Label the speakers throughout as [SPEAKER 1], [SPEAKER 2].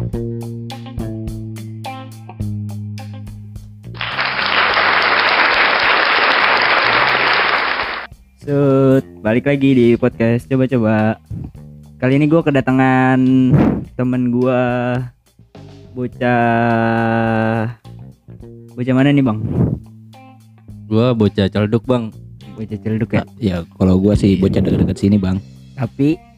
[SPEAKER 1] Sud, balik lagi di podcast coba-coba. Kali ini gue kedatangan temen gue bocah bocah mana nih bang?
[SPEAKER 2] Gua bocah celduk bang.
[SPEAKER 1] Bocah celduk ya.
[SPEAKER 3] Ya kalau gua sih bocah dekat-dekat sini bang.
[SPEAKER 1] Tapi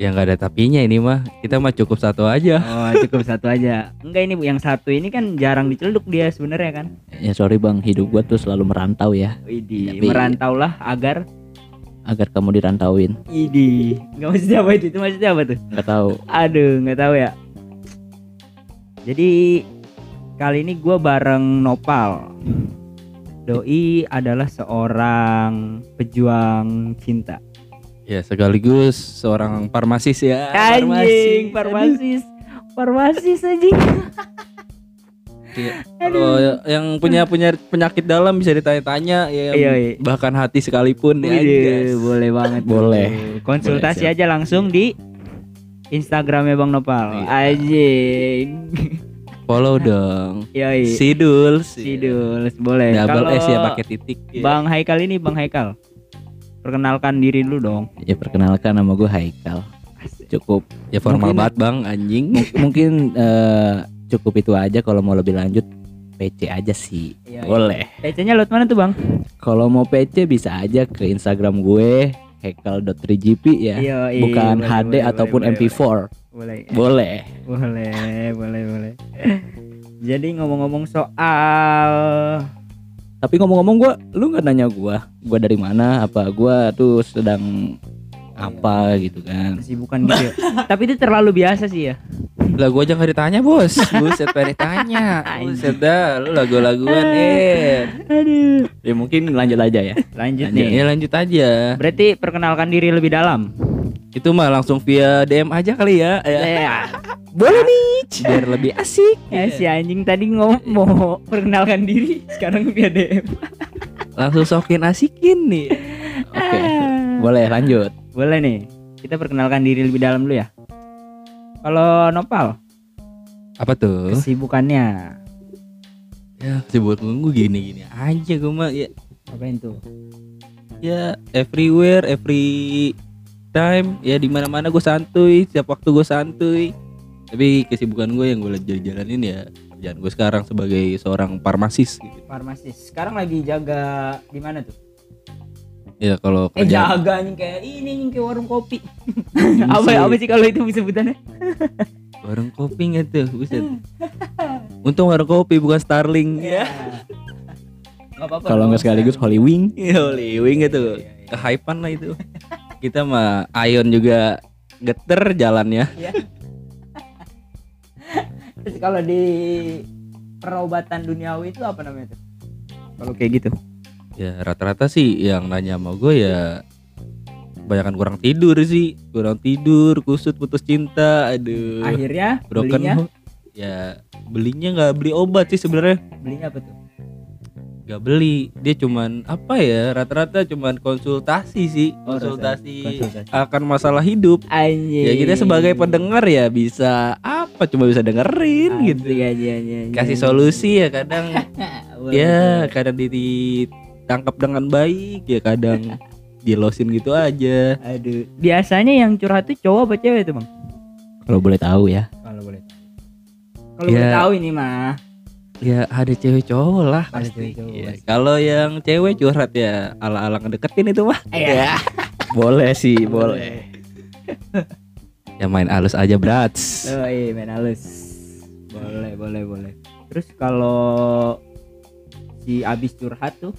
[SPEAKER 2] Ya nggak ada tapinya ini mah. Kita mah cukup satu aja.
[SPEAKER 1] oh cukup satu aja. Enggak ini yang satu ini kan jarang dicelduk dia sebenarnya kan.
[SPEAKER 3] Ya sorry bang, hidup gua tuh selalu merantau ya.
[SPEAKER 1] Idi
[SPEAKER 3] Tapi-
[SPEAKER 1] merantau lah agar
[SPEAKER 3] Agar kamu dirantauin.
[SPEAKER 1] Idi nggak maksudnya apa itu? Itu maksudnya apa tuh?
[SPEAKER 3] Nggak tahu.
[SPEAKER 1] Aduh, nggak tahu ya. Jadi kali ini gue bareng Nopal. Doi adalah seorang pejuang cinta.
[SPEAKER 2] Ya sekaligus seorang farmasis ya.
[SPEAKER 1] Anjing, farmasis, farmasis anjing.
[SPEAKER 2] Iya. Kalau yang punya punya penyakit dalam bisa ditanya-tanya ya.
[SPEAKER 1] Iya, iya.
[SPEAKER 2] Bahkan hati sekalipun ya. Guys.
[SPEAKER 1] boleh banget.
[SPEAKER 3] Boleh.
[SPEAKER 1] Konsultasi
[SPEAKER 3] Boleh, siap.
[SPEAKER 1] aja langsung di Instagramnya Bang Nopal.
[SPEAKER 2] Iya.
[SPEAKER 1] Anjing.
[SPEAKER 2] Follow dong.
[SPEAKER 1] Yoi.
[SPEAKER 2] Sidul.
[SPEAKER 1] Sidul, boleh.
[SPEAKER 2] Double S ya pakai titik.
[SPEAKER 1] Bang Haikal ini Bang Haikal. Perkenalkan diri dulu dong.
[SPEAKER 3] Ya perkenalkan nama gua Haikal. Cukup.
[SPEAKER 2] Ya formal
[SPEAKER 3] Mungkin-
[SPEAKER 2] banget bang anjing.
[SPEAKER 3] Mungkin eh, cukup itu aja. Kalau mau lebih lanjut PC aja sih.
[SPEAKER 1] Iya,
[SPEAKER 3] Boleh.
[SPEAKER 1] PC-nya lewat mana tuh, Bang?
[SPEAKER 3] Kalau mau PC bisa aja ke Instagram gue haikal.3gp ya.
[SPEAKER 1] Iya, iya,
[SPEAKER 3] Bukan
[SPEAKER 1] boleh,
[SPEAKER 3] HD
[SPEAKER 1] boleh,
[SPEAKER 3] ataupun
[SPEAKER 1] boleh,
[SPEAKER 3] MP4.
[SPEAKER 1] Boleh.
[SPEAKER 3] Boleh.
[SPEAKER 1] Boleh, boleh, boleh. Jadi ngomong-ngomong soal
[SPEAKER 3] Tapi ngomong-ngomong gua, lu nggak nanya gua, gua dari mana? Apa gua tuh sedang apa gitu kan?
[SPEAKER 1] kesibukan gitu ya. Tapi itu terlalu biasa sih ya.
[SPEAKER 2] Lah gua aja nggak ditanya bos. Buset pengen ditanya. Buset dah. Lu lagu-laguan eh.
[SPEAKER 1] Aduh.
[SPEAKER 3] Ya mungkin lanjut aja ya.
[SPEAKER 1] Lanjut
[SPEAKER 3] Lanjut,
[SPEAKER 1] nih.
[SPEAKER 2] Ya lanjut aja.
[SPEAKER 1] Berarti perkenalkan diri lebih dalam.
[SPEAKER 2] Itu mah langsung via DM aja kali ya. Ya. Boleh nih. Biar lebih asik.
[SPEAKER 1] ya si anjing tadi ngomong mau perkenalkan diri, sekarang via DM.
[SPEAKER 2] Langsung sokin asikin nih.
[SPEAKER 3] Oke. Boleh lanjut.
[SPEAKER 1] Boleh nih. Kita perkenalkan diri lebih dalam dulu ya. Kalau Nopal,
[SPEAKER 2] Apa tuh?
[SPEAKER 1] kesibukannya
[SPEAKER 2] Ya buat gue gini-gini aja gue mah ya
[SPEAKER 1] apain tuh?
[SPEAKER 2] ya everywhere every time ya di mana mana gue santuy setiap waktu gue santuy tapi kesibukan gue yang gue lagi jalanin ya kerjaan gue sekarang sebagai seorang farmasis gitu.
[SPEAKER 1] Farmasis. Sekarang lagi jaga di mana tuh?
[SPEAKER 2] ya kalau
[SPEAKER 1] Eh
[SPEAKER 2] kerjaan
[SPEAKER 1] jaga nih kayak ini nih kayak warung kopi. apa apa sih kalau itu sebutannya?
[SPEAKER 2] warung kopi nggak tuh buset untung warung kopi bukan Starling
[SPEAKER 1] Iya. Gak apa-apa.
[SPEAKER 3] Kalau nggak sekaligus Holy Wing.
[SPEAKER 2] ya Wing gitu
[SPEAKER 1] Iya, iya.
[SPEAKER 2] kehypan lah itu kita mah Ion juga geter jalannya
[SPEAKER 1] Iya. Terus kalau di perobatan duniawi itu apa namanya tuh? Kalau kayak gitu.
[SPEAKER 2] ya rata-rata sih yang nanya sama gue ya kebanyakan kurang tidur sih kurang tidur kusut putus cinta aduh
[SPEAKER 1] Akhirnya
[SPEAKER 2] broken
[SPEAKER 1] belinya
[SPEAKER 2] ya belinya nggak beli obat sih sebenarnya
[SPEAKER 1] belinya apa tuh?
[SPEAKER 2] Nggak beli dia cuman apa ya rata-rata cuman konsultasi sih
[SPEAKER 1] Oh,
[SPEAKER 2] konsultasi
[SPEAKER 1] konsultasi.
[SPEAKER 2] akan masalah hidup
[SPEAKER 1] Anjing.
[SPEAKER 2] ya kita sebagai pendengar ya bisa apa cuma bisa dengerin gitu kasih solusi ya kadang ya kadang di- ditangkap dengan baik ya kadang dilosin gitu aja
[SPEAKER 1] Aduh. Biasanya yang curhat tuh cowok apa cewek tuh, Bang?
[SPEAKER 3] Kalau boleh tahu ya.
[SPEAKER 1] Kalau boleh. Kalau
[SPEAKER 2] Ya.
[SPEAKER 1] boleh tahu ini mah.
[SPEAKER 2] Ya ada cewek cowok lah
[SPEAKER 1] Ada
[SPEAKER 2] pasti.
[SPEAKER 1] cewek cowok
[SPEAKER 2] Iya,
[SPEAKER 1] pasti.
[SPEAKER 2] kalau yang cewek curhat ya ala-ala ngedeketin itu mah
[SPEAKER 1] Ya.
[SPEAKER 3] Boleh sih, boleh.
[SPEAKER 2] ya main halus aja brats
[SPEAKER 1] Oh iya main halus. Boleh, boleh, boleh. Terus kalau si abis curhat tuh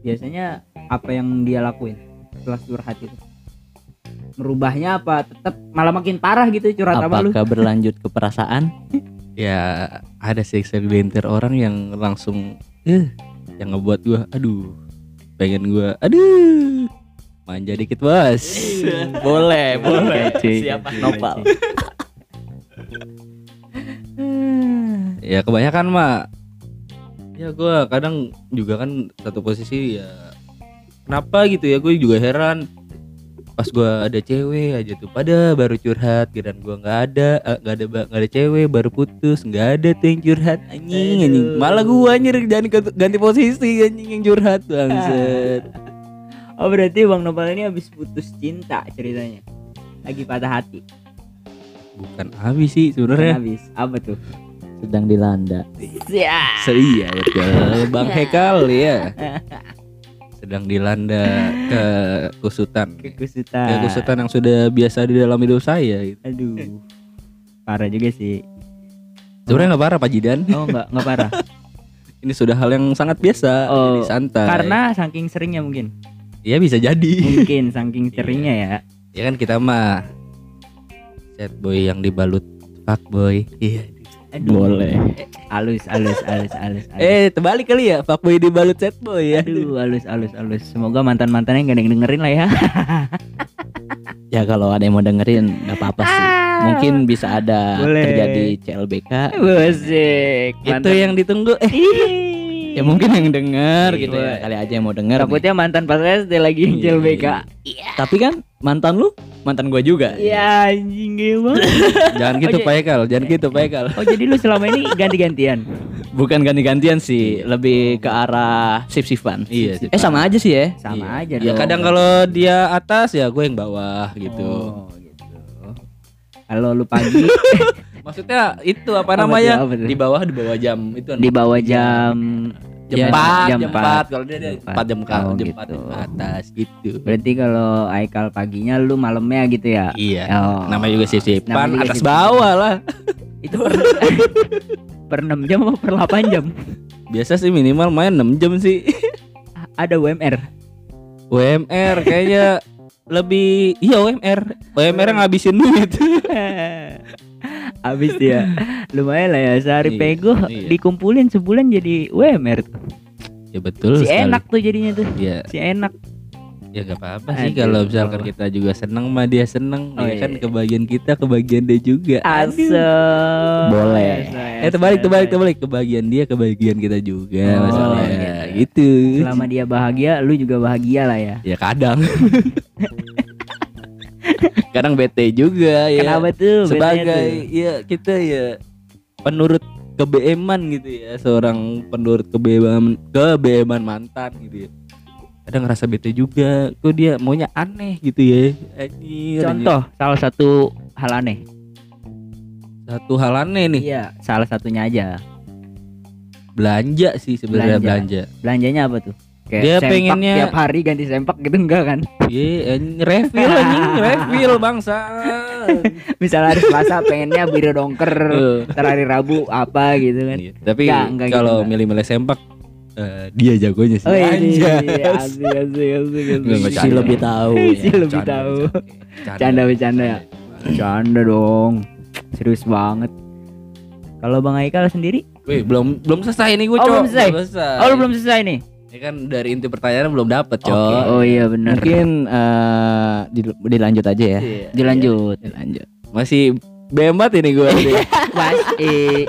[SPEAKER 1] biasanya apa yang dia lakuin setelah curhat itu? Merubahnya apa? Tetap malah makin parah gitu curhat sama lu.
[SPEAKER 3] Apakah berlanjut ke perasaan?
[SPEAKER 2] ya ada sih segelintir orang yang langsung eh yang ngebuat gua aduh pengen gua aduh manja dikit bos
[SPEAKER 3] boleh, boleh.
[SPEAKER 1] Siapa?
[SPEAKER 3] Nopal.
[SPEAKER 2] ya kebanyakan mah ya gua kadang juga kan satu posisi ya kenapa gitu ya gue juga heran pas gua ada cewek aja tuh. Pada baru curhat dan gua nggak ada eh, nggak ada nggak ada cewek baru putus. Nggak ada tuh yang curhat anjing anjing. Malah gua anjir jangan ganti posisi anjing yang curhat bangset
[SPEAKER 1] oh berarti bang Nopal ini habis putus cinta ceritanya? Lagi patah hati?
[SPEAKER 2] Bukan habis sih sebenarnya.
[SPEAKER 1] Habis. Apa tuh?
[SPEAKER 3] Sedang dilanda.
[SPEAKER 1] Ya
[SPEAKER 2] Iya betul. Bang Hekal ya sedang dilanda kekusutan.
[SPEAKER 1] Kekusutan.
[SPEAKER 2] Kekusutan yang sudah biasa di dalam hidup saya gitu.
[SPEAKER 1] aduh parah juga sih.
[SPEAKER 2] Sebenarnya nggak parah Pak Jidan.
[SPEAKER 1] Oh nggak nggak parah.
[SPEAKER 2] Ini sudah hal yang sangat biasa
[SPEAKER 1] Oh,
[SPEAKER 2] jadi santai.
[SPEAKER 1] karena saking seringnya mungkin.
[SPEAKER 2] Ya bisa jadi.
[SPEAKER 1] Mungkin saking seringnya ya.
[SPEAKER 2] Ya kan kita mah set boy yang dibalut fuck boy. Iya
[SPEAKER 1] aduh.
[SPEAKER 3] Boleh.
[SPEAKER 1] Alus alus alus alus, alus.
[SPEAKER 2] eh terbalik kali ya? Fuck boy dibalut set boy ya.
[SPEAKER 1] Aduh alus alus alus. Semoga mantan mantannya gak ada yang dengerin lah ya.
[SPEAKER 3] Ya kalau ada yang mau dengerin nggak apa-apa sih. Mungkin bisa ada
[SPEAKER 1] Boleh.
[SPEAKER 3] terjadi CLBK
[SPEAKER 1] Wasik
[SPEAKER 2] itu yang ditunggu. Eh
[SPEAKER 3] ya mungkin yang denger
[SPEAKER 1] Iya.
[SPEAKER 3] gitu ya. kali aja yang mau denger nih.
[SPEAKER 1] takutnya mantan pas SD lagi yang
[SPEAKER 3] Iya,
[SPEAKER 1] CLBK
[SPEAKER 3] tapi kan mantan lu mantan gua juga.
[SPEAKER 1] Ya anjing gimana
[SPEAKER 2] jangan gitu
[SPEAKER 1] Oh,
[SPEAKER 2] Pak Hekal jangan gitu Pak Hekal
[SPEAKER 1] oh jadi lu selama ini ganti-gantian?
[SPEAKER 3] Bukan ganti-gantian sih lebih ke arah sip-sipan
[SPEAKER 2] Iya,
[SPEAKER 3] eh sama aja sih ya.
[SPEAKER 1] Sama aja
[SPEAKER 2] ya kadang kalau dia atas ya gue yang bawah gitu.
[SPEAKER 1] Oh, gitu. Kalau lu pagi
[SPEAKER 2] maksudnya itu apa namanya?
[SPEAKER 1] apa
[SPEAKER 2] di bawah di bawah jam itu
[SPEAKER 1] di bawah jam
[SPEAKER 2] jam
[SPEAKER 3] Ya,
[SPEAKER 2] empat
[SPEAKER 1] jam
[SPEAKER 2] jam
[SPEAKER 1] empat.
[SPEAKER 2] empat. Kalau dia dia
[SPEAKER 1] Jam
[SPEAKER 2] empat jam
[SPEAKER 1] empat. Oh,
[SPEAKER 2] jam
[SPEAKER 1] gitu.
[SPEAKER 2] empat jam atas gitu.
[SPEAKER 1] Berarti kalau Aikal paginya lu malamnya gitu ya?
[SPEAKER 2] Iya.
[SPEAKER 1] Oh.
[SPEAKER 2] namanya juga sisipan
[SPEAKER 1] Namanya juga
[SPEAKER 2] atas
[SPEAKER 1] sip-sipan.
[SPEAKER 2] bawah lah.
[SPEAKER 1] Itu per per 6 jam apa per 8 jam?
[SPEAKER 2] Biasa sih minimal main 6 jam sih.
[SPEAKER 1] Ada UMR
[SPEAKER 2] UMR kayaknya lebih iya UMR UMR yang ngabisin duit
[SPEAKER 1] Habis dia lumayan lah ya sehari
[SPEAKER 2] Iya,
[SPEAKER 1] pego
[SPEAKER 2] iya.
[SPEAKER 1] dikumpulin sebulan jadi UMR tuh.
[SPEAKER 2] ya betul
[SPEAKER 1] Si
[SPEAKER 2] sekali.
[SPEAKER 1] enak tuh jadinya tuh.
[SPEAKER 2] ya
[SPEAKER 1] Si enak.
[SPEAKER 2] ya gak apa-apa sih kalau misalkan kita juga seneng mah dia seneng
[SPEAKER 1] Oh,
[SPEAKER 2] ya
[SPEAKER 1] iya.
[SPEAKER 2] kan kebagian kita kebagian dia juga
[SPEAKER 1] Asem.
[SPEAKER 3] Boleh.
[SPEAKER 2] eh terbalik terbalik terbalik kebagian dia kebagian kita juga
[SPEAKER 1] Oh,
[SPEAKER 2] masalahnya
[SPEAKER 1] gitu.
[SPEAKER 2] gitu
[SPEAKER 1] Selama dia bahagia, lu juga bahagia lah ya.
[SPEAKER 2] ya kadang kadang bete juga ya
[SPEAKER 1] Kenapa tuh?
[SPEAKER 2] sebagai
[SPEAKER 1] tuh?
[SPEAKER 2] ya kita ya penurut kebeeman gitu ya seorang penurut kebeeman kebeeman mantan gitu ya kadang ngerasa bete juga kok dia maunya aneh gitu ya Anjir,
[SPEAKER 1] Contoh salah satu hal aneh.
[SPEAKER 2] anjir. satu hal aneh nih
[SPEAKER 1] Iya, salah satunya aja.
[SPEAKER 2] belanja sih sebenarnya
[SPEAKER 1] Belanja.
[SPEAKER 2] belanja
[SPEAKER 1] Belanjanya apa tuh? Kayak
[SPEAKER 2] Dia
[SPEAKER 1] sempak
[SPEAKER 2] pengennya-
[SPEAKER 1] tiap hari ganti sempak gitu enggak kan?
[SPEAKER 2] Iya, anjing, refill anjing, refill bangsa.
[SPEAKER 1] Misalnya hari Selasa pengennya biru dongker,
[SPEAKER 2] Eh,
[SPEAKER 1] ntar hari Rabu apa gitu kan.
[SPEAKER 2] iya. Tapi
[SPEAKER 1] gitu,
[SPEAKER 2] kalau milih-milih sempak eh, dia jagonya sih.
[SPEAKER 1] Oh iya, iya, iya, asik, asik, asik, asik.
[SPEAKER 2] Enggak, enggak,
[SPEAKER 3] si lebih tahu
[SPEAKER 1] Si
[SPEAKER 3] ya.
[SPEAKER 1] lebih tahu.
[SPEAKER 2] Canda,
[SPEAKER 1] Canda bercanda ya. Canda dong. Serius banget. Kalau Bang Aikal sendiri?
[SPEAKER 2] Wih, belum belum selesai nih gue,
[SPEAKER 1] Oh, belum selesai?
[SPEAKER 2] selesai.
[SPEAKER 1] Oh, lu belum selesai nih.
[SPEAKER 2] Ini kan dari inti pertanyaan belum dapet, Cok.
[SPEAKER 1] Oh iya benar.
[SPEAKER 3] mungkin eh, dil- dilanjut aja ya
[SPEAKER 2] Iya.
[SPEAKER 1] Dilanjut.
[SPEAKER 3] dilanjut
[SPEAKER 2] Masih bemat ini gue.
[SPEAKER 1] Masih.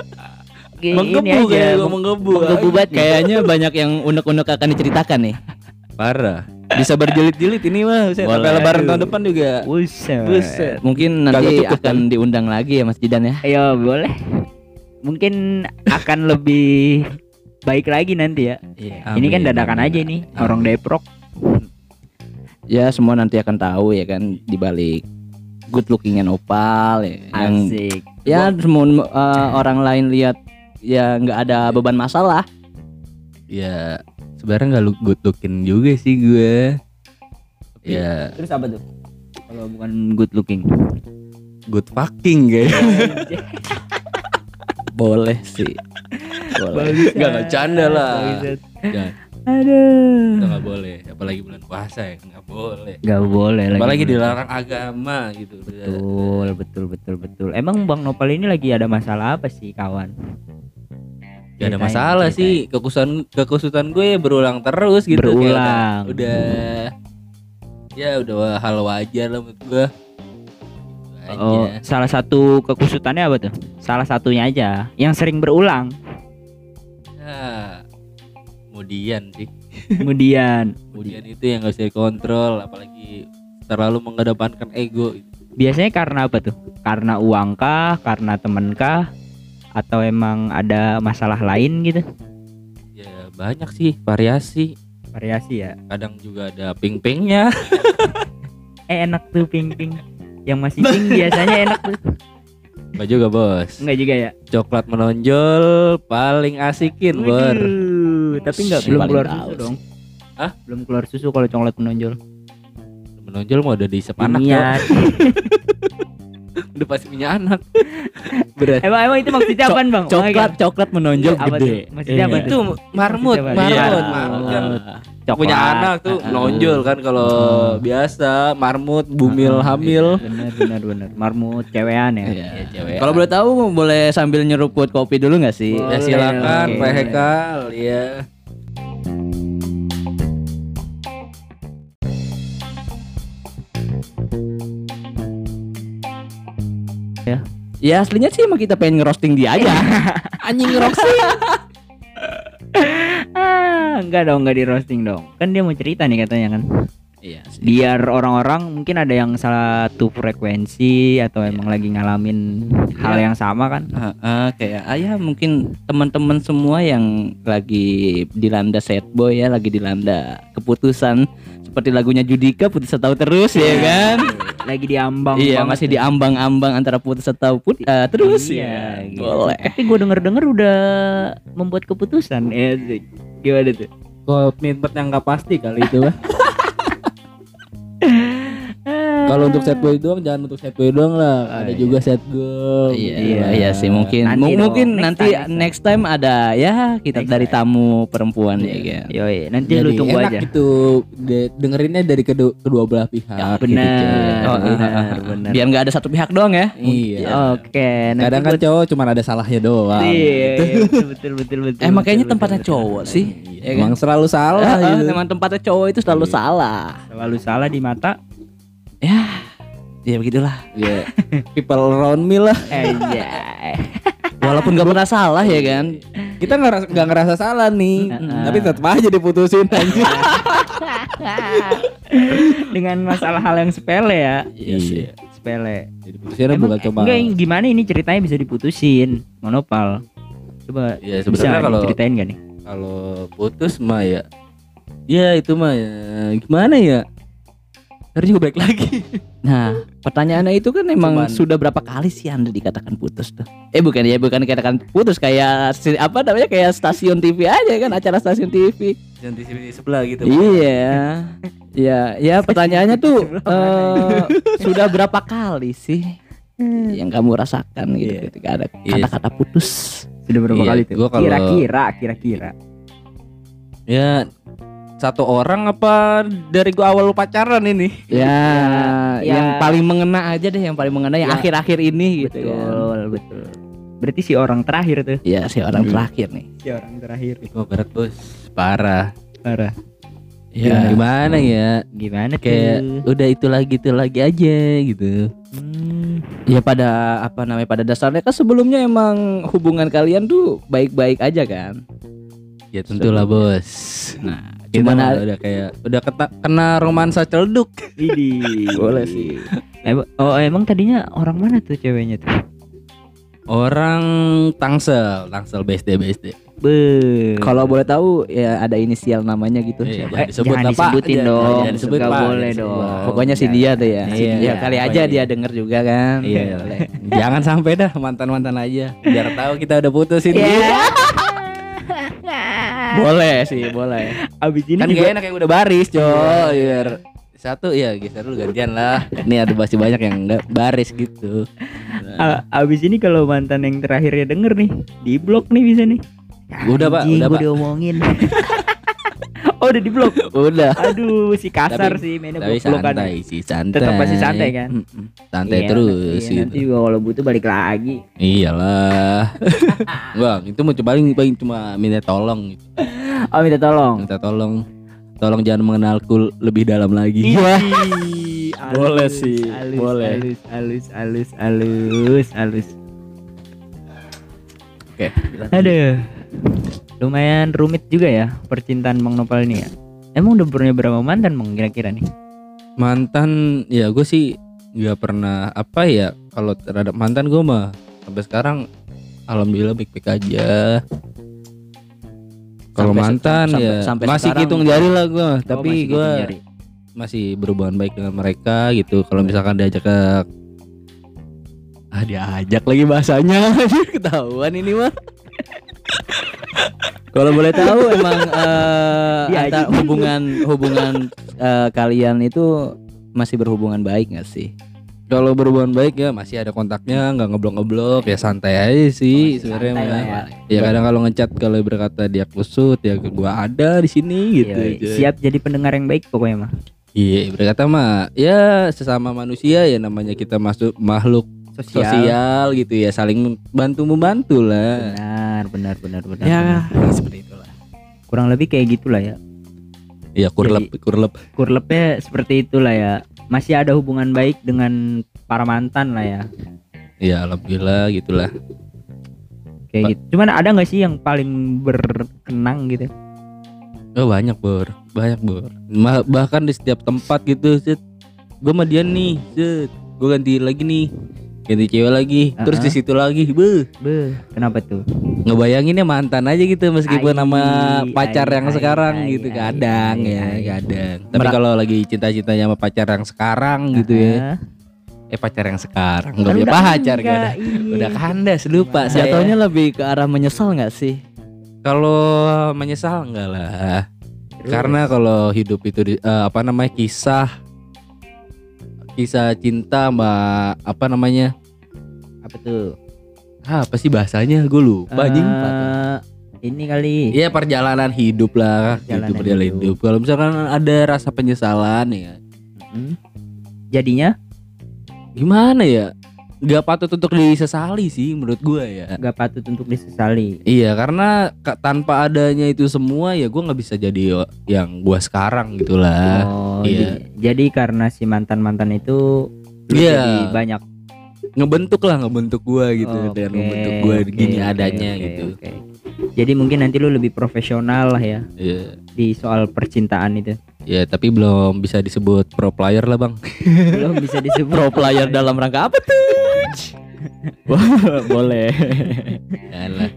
[SPEAKER 2] Menggebu
[SPEAKER 1] aja.
[SPEAKER 2] kayak gue
[SPEAKER 1] meng-
[SPEAKER 2] menggebu.
[SPEAKER 1] menggebu banget
[SPEAKER 3] kayaknya banyak yang unek-unek akan diceritakan nih
[SPEAKER 2] Parah. Bisa berjilid-jilid ini mah. Sampai lebaran tahun depan juga.
[SPEAKER 1] Buset.
[SPEAKER 2] Buset.
[SPEAKER 3] mungkin nanti
[SPEAKER 2] tutup,
[SPEAKER 3] akan diundang lagi ya Mas Jidan ya
[SPEAKER 1] Ayo boleh. Mungkin akan lebih baik lagi nanti ya. Ini kan dadakan
[SPEAKER 2] amin.
[SPEAKER 1] aja nih orang Depok.
[SPEAKER 3] ya semua nanti akan tahu ya kan dibalik good lookingnya Nopal ya yang
[SPEAKER 1] Asik.
[SPEAKER 3] ya semua eh, orang lain lihat ya nggak ada beban masalah
[SPEAKER 2] Ya sebenarnya nggak lu- good looking juga sih gue. Ya
[SPEAKER 1] Terus apa tuh? Kalau bukan good looking.
[SPEAKER 2] good fucking guys.
[SPEAKER 3] boleh sih boleh
[SPEAKER 2] Nggak nggak canda lah.
[SPEAKER 1] Bangsat.
[SPEAKER 2] Jangan,
[SPEAKER 1] Aduh.
[SPEAKER 2] nggak boleh. Apalagi bulan puasa ya nggak boleh.
[SPEAKER 1] Gak boleh lagi.
[SPEAKER 2] Apalagi dilarang agama gitu.
[SPEAKER 1] Betul, betul, betul, betul. Emang Bang Nopal ini lagi ada masalah apa sih, kawan?
[SPEAKER 2] Gak ada masalah
[SPEAKER 1] ceritain.
[SPEAKER 2] sih. Kekusutan kekusutan gue berulang terus gitu. Kayak
[SPEAKER 1] Berulang.
[SPEAKER 2] Udah ya udah hal wajar lah menurut gue. Itu
[SPEAKER 1] Oh,
[SPEAKER 2] aja.
[SPEAKER 1] salah satu kekusutannya apa tuh? Salah satunya aja yang sering berulang.
[SPEAKER 2] Ya, kemudian sih
[SPEAKER 1] Kemudian
[SPEAKER 2] kemudian itu yang gak bisa dikontrol apalagi terlalu mengedepankan ego.
[SPEAKER 1] Biasanya karena apa tuh? Karena uang kah? Karena temen kah? Atau emang ada masalah lain gitu?
[SPEAKER 2] Ya banyak sih variasi.
[SPEAKER 1] Variasi ya?
[SPEAKER 2] Kadang juga ada ping-pingnya.
[SPEAKER 1] Eh enak tuh ping-ping yang masih pink biasanya enak tuh.
[SPEAKER 2] Enggak juga bos.
[SPEAKER 1] Enggak juga ya?
[SPEAKER 2] Coklat menonjol paling asikin bor.
[SPEAKER 1] Waduh, tapi enggak belum keluar
[SPEAKER 3] tahu
[SPEAKER 1] susu dong.
[SPEAKER 2] Hah?
[SPEAKER 1] belum keluar susu kalau coklat menonjol.
[SPEAKER 2] Menonjol mau udah diisep anak ya. Udah pasti punya anak Berat
[SPEAKER 1] emang emang itu maksudnya apa bang
[SPEAKER 3] Coklat coklat menonjol
[SPEAKER 1] Apa
[SPEAKER 3] gede.
[SPEAKER 1] tuh? Maksudnya apa
[SPEAKER 3] Iya.
[SPEAKER 2] Itu marmut? Marmut
[SPEAKER 1] Iya.
[SPEAKER 2] Marmut kan
[SPEAKER 1] Coklat.
[SPEAKER 2] punya anak tuh
[SPEAKER 1] Ah, ah.
[SPEAKER 2] nonjol kan kalau biasa marmut bumil hamil
[SPEAKER 1] bener bener bener marmut cewean ya
[SPEAKER 3] Iya.
[SPEAKER 2] Ya, cewek.
[SPEAKER 3] Kalau boleh tahu boleh sambil nyeruput kopi dulu nggak sih?
[SPEAKER 2] ya
[SPEAKER 1] Boleh,
[SPEAKER 2] silakan
[SPEAKER 1] oke.
[SPEAKER 2] Pak Hekal ya
[SPEAKER 3] Ya aslinya sih emang kita pengen ngerosting dia aja.
[SPEAKER 2] anjing ngeroksin
[SPEAKER 1] ah enggak dong enggak di roasting dong. Kan dia mau cerita nih katanya kan
[SPEAKER 3] Iya sih.
[SPEAKER 1] biar orang-orang mungkin ada yang satu frekuensi atau emang lagi ngalamin hal yang sama kan
[SPEAKER 3] Heeh, kayak ah ya mungkin teman-teman semua yang lagi dilanda sad boy ya, lagi dilanda keputusan seperti lagunya Judika putus tahu terus ya kan?
[SPEAKER 1] lagi diambang
[SPEAKER 3] iya,
[SPEAKER 1] banget
[SPEAKER 3] masih
[SPEAKER 1] ya.
[SPEAKER 3] diambang-ambang antara putus atau put eh, terus
[SPEAKER 1] Iya,
[SPEAKER 3] ya.
[SPEAKER 1] gitu.
[SPEAKER 3] Boleh.
[SPEAKER 1] tapi gue denger denger udah membuat keputusan ya sih. gimana tuh
[SPEAKER 2] komitmen yang nggak pasti kali itu Bah. kalau untuk set boy doang jangan untuk set boy doang lah
[SPEAKER 1] Oh,
[SPEAKER 2] ada
[SPEAKER 1] iya.
[SPEAKER 2] juga set girl
[SPEAKER 3] Iya,
[SPEAKER 1] Iya.
[SPEAKER 3] iya sih mungkin
[SPEAKER 1] Nanti dong,
[SPEAKER 3] mungkin
[SPEAKER 1] next
[SPEAKER 3] nanti
[SPEAKER 1] time, next
[SPEAKER 3] next time, ada ya kita
[SPEAKER 1] Next
[SPEAKER 3] dari
[SPEAKER 1] time.
[SPEAKER 3] tamu perempuan ya kan.
[SPEAKER 1] Yoi, nanti
[SPEAKER 2] Jadi
[SPEAKER 1] lu tunggu
[SPEAKER 2] enak
[SPEAKER 1] aja
[SPEAKER 2] gitu de- dengerinnya dari kedua, kedua belah pihak
[SPEAKER 3] Ya,
[SPEAKER 2] gitu,
[SPEAKER 1] benar
[SPEAKER 2] coy.
[SPEAKER 3] Oh,
[SPEAKER 1] benar
[SPEAKER 3] ah, ah,
[SPEAKER 1] benar
[SPEAKER 3] Biar nggak ada satu pihak doang ya.
[SPEAKER 2] iya
[SPEAKER 1] oke nanti
[SPEAKER 2] kadang kan cowok cuma ada salahnya doang
[SPEAKER 1] iya
[SPEAKER 2] gitu.
[SPEAKER 1] iya, betul betul betul betul
[SPEAKER 3] Eh makanya
[SPEAKER 1] betul,
[SPEAKER 3] tempatnya
[SPEAKER 1] betul,
[SPEAKER 3] cowok
[SPEAKER 1] betul.
[SPEAKER 3] sih.
[SPEAKER 2] Iya,
[SPEAKER 3] ya kan?
[SPEAKER 2] emang selalu salah
[SPEAKER 3] Ah, ah,
[SPEAKER 2] gitu.
[SPEAKER 3] Memang tempatnya cowok itu selalu
[SPEAKER 1] Iya.
[SPEAKER 3] salah.
[SPEAKER 1] selalu salah di mata
[SPEAKER 3] Ya, ya begitulah.
[SPEAKER 2] Iya. people around me lah.
[SPEAKER 1] Eh iya.
[SPEAKER 3] Walaupun nggak pernah salah ya kan.
[SPEAKER 2] kita nggak ngerasa, salah nih.
[SPEAKER 1] Heeh.
[SPEAKER 2] tapi tetap aja diputusin anjir
[SPEAKER 1] dengan masalah hal yang sepele ya.
[SPEAKER 3] Iya sih.
[SPEAKER 1] sepele.
[SPEAKER 2] Jadi putusinnya
[SPEAKER 1] Emang,
[SPEAKER 2] bukan cuma
[SPEAKER 1] enggak gimana ini ceritanya bisa diputusin? Monopal coba
[SPEAKER 2] ya
[SPEAKER 1] bisa
[SPEAKER 2] sebenarnya kalau
[SPEAKER 1] ceritain gak nih?
[SPEAKER 2] kalau putus mah ya ya itu mah ya gimana ya Ntar juga balik lagi
[SPEAKER 3] Nah, pertanyaannya itu kan emang
[SPEAKER 2] Cuman-
[SPEAKER 3] sudah berapa kali sih Anda dikatakan putus tuh? Eh bukan ya, bukan dikatakan putus kayak apa namanya kayak stasiun TV aja kan, acara stasiun TV.
[SPEAKER 2] jangan di sini sebelah gitu
[SPEAKER 3] Iya. Ya, ya pertanyaannya tuh eh, sudah berapa kali sih yang kamu rasakan gitu
[SPEAKER 1] Iya.
[SPEAKER 3] ketika ada
[SPEAKER 2] Iya.
[SPEAKER 3] kata-kata putus?
[SPEAKER 1] sudah berapa
[SPEAKER 2] Iya,
[SPEAKER 1] kali tuh kira-kira kira-kira
[SPEAKER 2] ya satu orang apa dari gua awal lu pacaran ini?
[SPEAKER 3] Ya,
[SPEAKER 1] Ya.
[SPEAKER 3] yang paling mengena aja deh, yang paling mengena yang
[SPEAKER 1] Ya.
[SPEAKER 3] akhir-akhir ini gitu kan.
[SPEAKER 1] betul betul. Berarti si orang terakhir tuh.
[SPEAKER 3] Iya, si orang
[SPEAKER 1] Hmm.
[SPEAKER 3] terakhir nih.
[SPEAKER 1] si orang terakhir.
[SPEAKER 2] Itu berat bos. Parah.
[SPEAKER 1] Parah.
[SPEAKER 2] Ya gimana ya?
[SPEAKER 1] Gimana
[SPEAKER 2] kayak
[SPEAKER 1] tuh?
[SPEAKER 2] udah itu lagi itu lagi aja gitu.
[SPEAKER 1] Hmm,
[SPEAKER 3] Ya pada apa namanya pada dasarnya kan sebelumnya emang hubungan kalian tuh baik-baik aja kan.
[SPEAKER 2] ya tentulah bos.
[SPEAKER 3] Nah, cuman
[SPEAKER 2] mah
[SPEAKER 3] a-
[SPEAKER 2] udah kayak udah kena, kena romansa celduk
[SPEAKER 1] Idi.
[SPEAKER 3] Boleh sih.
[SPEAKER 1] Oh emang tadinya orang mana tuh ceweknya tuh?
[SPEAKER 2] orang Tangsel Tangsel BSD BSD
[SPEAKER 1] Be.
[SPEAKER 3] kalau boleh tahu ya ada inisial namanya gitu.
[SPEAKER 2] Iya,
[SPEAKER 3] Siapa?
[SPEAKER 2] jangan disebut
[SPEAKER 1] jangan
[SPEAKER 2] lah, Pak.
[SPEAKER 1] disebutin
[SPEAKER 2] Jangan-
[SPEAKER 1] dong.
[SPEAKER 2] jangan disebut,
[SPEAKER 1] Nggak
[SPEAKER 2] Pak.
[SPEAKER 1] boleh dong.
[SPEAKER 2] disebut.
[SPEAKER 3] Pokoknya si dia tuh ya. Si
[SPEAKER 2] Iya,
[SPEAKER 3] dia. kali aja
[SPEAKER 2] pokoknya
[SPEAKER 3] dia denger juga kan.
[SPEAKER 2] Iya, jangan sampai dah mantan-mantan aja. Biar tahu kita udah putusin
[SPEAKER 1] Iya.
[SPEAKER 2] dia.
[SPEAKER 3] boleh sih, boleh.
[SPEAKER 1] Abis ini
[SPEAKER 2] Kan
[SPEAKER 1] juga
[SPEAKER 2] gak enak kayak udah baris, coy. Biar satu ya geser dulu gantian lah. Ini ada masih banyak yang enggak baris gitu.
[SPEAKER 1] a- abis ini kalau mantan yang terakhirnya denger nih, di blok nih bisa nih.
[SPEAKER 2] Udah, Pak, udah, Pak.
[SPEAKER 1] diomongin. oh udah di blok.
[SPEAKER 3] Udah.
[SPEAKER 1] Aduh, si kasar
[SPEAKER 2] Tapi-
[SPEAKER 1] sih mainnya
[SPEAKER 2] Tapi
[SPEAKER 1] blok-blokan.
[SPEAKER 2] santai sih, santai.
[SPEAKER 1] Tetap masih santai kan?
[SPEAKER 2] Santai
[SPEAKER 1] Iya,
[SPEAKER 2] terus
[SPEAKER 1] iya, Nanti
[SPEAKER 2] gitu.
[SPEAKER 1] juga kalau butuh balik lagi.
[SPEAKER 2] Iyalah. Bang, itu mau coba paling paling cuma minta tolong gitu.
[SPEAKER 1] Oh minta tolong.
[SPEAKER 2] Minta tolong. Tolong jangan mengenalku lebih dalam lagi.
[SPEAKER 1] Ih,
[SPEAKER 3] Boleh sih,
[SPEAKER 1] halus,
[SPEAKER 3] boleh.
[SPEAKER 1] Halus, halus, halus, halus, halus.
[SPEAKER 2] Oke.
[SPEAKER 1] Aduh, lumayan rumit juga ya percintaan Bang Nopal ini ya. Emang udah punya berapa mantan Bang kira-kira nih?
[SPEAKER 2] mantan ya gue sih nggak pernah apa ya kalau terhadap mantan gue mah sampai sekarang alhamdulillah baik-baik aja. Kalau mantan
[SPEAKER 3] sampai-
[SPEAKER 2] ya
[SPEAKER 3] sampai
[SPEAKER 2] masih hitung jari lah gue
[SPEAKER 1] Oh,
[SPEAKER 2] tapi gue masih berhubungan baik dengan mereka gitu. Kalau misalkan diajak ke ah diajak lagi bahasanya. Ketahuan ini mah
[SPEAKER 3] Kalau boleh tahu emang eh,
[SPEAKER 1] Iya,
[SPEAKER 3] antara
[SPEAKER 1] aja.
[SPEAKER 3] hubungan hubungan eh, kalian itu masih berhubungan baik nggak sih?
[SPEAKER 2] kalau berhubungan baik ya masih ada kontaknya nggak ngeblok ngeblok ya santai aja sih sebenarnya mah.
[SPEAKER 1] lah ya.
[SPEAKER 2] ya kadang kalau ngechat kalau berkata dia kusut ya gua ada di sini gitu
[SPEAKER 1] Iya,
[SPEAKER 2] aja.
[SPEAKER 1] siap jadi pendengar yang baik pokoknya mah
[SPEAKER 2] Iya, berkata mah ya sesama manusia ya namanya kita masuk makhluk
[SPEAKER 1] sosial,
[SPEAKER 2] sosial gitu ya, saling bantu membantu lah.
[SPEAKER 1] benar benar benar benar
[SPEAKER 3] Ya
[SPEAKER 1] benar.
[SPEAKER 3] seperti itulah.
[SPEAKER 1] kurang lebih kayak gitulah ya
[SPEAKER 2] Iya, kurlep kurlep.
[SPEAKER 1] kurlepnya seperti itulah ya masih ada hubungan baik dengan para mantan lah ya
[SPEAKER 2] Iya, alhamdulillah gitulah.
[SPEAKER 1] kayak
[SPEAKER 2] Ba-
[SPEAKER 1] gitu cuman ada nggak sih yang paling berkenang gitu
[SPEAKER 2] Oh, banyak, Bor. Banyak, Bor. Bahkan di setiap tempat gitu, set. Gua sama dia nih, set. Gua ganti lagi nih. Ganti cewek lagi, terus di situ lagi. Beuh,
[SPEAKER 1] Beh, kenapa tuh?
[SPEAKER 2] Ngebayanginnya mantan aja gitu meskipun
[SPEAKER 1] Ai,
[SPEAKER 2] nama pacar
[SPEAKER 1] ai,
[SPEAKER 2] yang
[SPEAKER 1] ai,
[SPEAKER 2] sekarang
[SPEAKER 1] ai,
[SPEAKER 2] gitu.
[SPEAKER 1] ai,
[SPEAKER 2] kadang
[SPEAKER 1] ai,
[SPEAKER 2] ya
[SPEAKER 1] ai.
[SPEAKER 2] kadang. Tapi
[SPEAKER 3] Mera-
[SPEAKER 2] kalau lagi cinta-cintanya sama pacar yang sekarang gitu ya. Eh pacar yang sekarang. Nggak
[SPEAKER 1] kan
[SPEAKER 2] punya
[SPEAKER 1] udah
[SPEAKER 2] pacar
[SPEAKER 1] enggak,
[SPEAKER 2] kan
[SPEAKER 1] iya.
[SPEAKER 2] udah kandas lupa saya.
[SPEAKER 3] Jatuhnya lebih ke arah menyesal nggak sih?
[SPEAKER 2] kalau menyesal enggak lah.
[SPEAKER 1] Terus,
[SPEAKER 2] karena kalau hidup itu di- eh, apa namanya kisah kisah cinta sama apa namanya?
[SPEAKER 1] Apa tuh?
[SPEAKER 2] Ah, apa sih bahasanya? Gue lupa anjing.
[SPEAKER 1] Eh, ini kali.
[SPEAKER 2] Iya perjalanan hidup lah.
[SPEAKER 1] Perjalanan
[SPEAKER 2] gitu perjalanan
[SPEAKER 1] hidup.
[SPEAKER 2] hidup. Kalau misalkan ada rasa penyesalan ya.
[SPEAKER 1] Hmm. jadinya?
[SPEAKER 2] Gimana ya? Gak patut untuk disesali sih menurut gua ya.
[SPEAKER 1] nggak patut untuk disesali
[SPEAKER 2] Iya karena ka- tanpa adanya itu semua ya gua nggak bisa jadi yang gua sekarang gitulah.
[SPEAKER 1] oh
[SPEAKER 2] iya.
[SPEAKER 1] jadi, jadi karena si mantan mantan itu
[SPEAKER 2] Iya.
[SPEAKER 1] jadi banyak
[SPEAKER 2] Ngebentuk lah ngebentuk gua gitu
[SPEAKER 1] Oke,
[SPEAKER 2] dan ngebentuk gua
[SPEAKER 1] oke,
[SPEAKER 2] gini
[SPEAKER 1] oke,
[SPEAKER 2] adanya
[SPEAKER 1] oke,
[SPEAKER 2] gitu.
[SPEAKER 1] oke. jadi mungkin nanti lu lebih profesional lah ya
[SPEAKER 2] Iya.
[SPEAKER 1] di soal percintaan itu
[SPEAKER 2] Ya tapi belum bisa disebut pro player lah bang.
[SPEAKER 1] belum bisa disebut
[SPEAKER 3] Pro player dalam rangka apa tuh? Wah, boleh.
[SPEAKER 2] Yalah.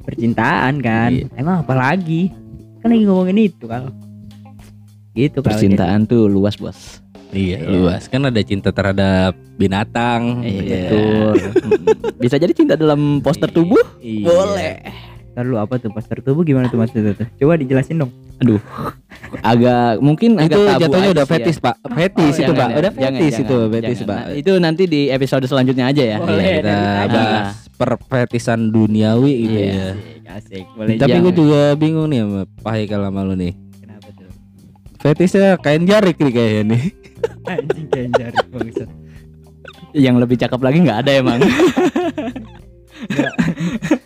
[SPEAKER 1] percintaan kan
[SPEAKER 2] Iya.
[SPEAKER 1] emang apa lagi kan lagi ngomongin itu kalau gitu
[SPEAKER 3] Percintaan tuh luas bos.
[SPEAKER 2] Iya
[SPEAKER 1] Iya.
[SPEAKER 2] luas kan ada cinta terhadap binatang.
[SPEAKER 3] Iya. Betul. Bisa jadi cinta dalam poster tubuh?
[SPEAKER 2] Iya.
[SPEAKER 3] Boleh.
[SPEAKER 1] Ntar lu apa tuh poster tubuh gimana tuh maksudnya tuh? Coba dijelasin dong.
[SPEAKER 3] Agak mungkin
[SPEAKER 2] itu
[SPEAKER 3] agak tabu
[SPEAKER 2] jatuhnya udah
[SPEAKER 3] ya.
[SPEAKER 2] fetis pak. Fetis
[SPEAKER 3] Oh,
[SPEAKER 2] itu
[SPEAKER 3] jangan,
[SPEAKER 2] pak.
[SPEAKER 3] ya.
[SPEAKER 2] udah
[SPEAKER 3] Jangan,
[SPEAKER 2] fetis
[SPEAKER 3] jangan,
[SPEAKER 2] itu fetis
[SPEAKER 3] jangan.
[SPEAKER 2] pak.
[SPEAKER 3] Nah, itu nanti di episode selanjutnya aja ya.
[SPEAKER 1] Boleh,
[SPEAKER 2] Iya, kita bahas perfetisan duniawi gitu
[SPEAKER 3] Iya.
[SPEAKER 2] ya.
[SPEAKER 1] asik, asik. Boleh
[SPEAKER 2] tapi gue juga bingung nih sama Pak Haikal sama lu nih.
[SPEAKER 1] Kenapa tuh?
[SPEAKER 2] Fetisnya kain jarik nih kayaknya nih.
[SPEAKER 1] Anjing kayak jarik bangsat.
[SPEAKER 3] Yang lebih cakep lagi nggak ada emang.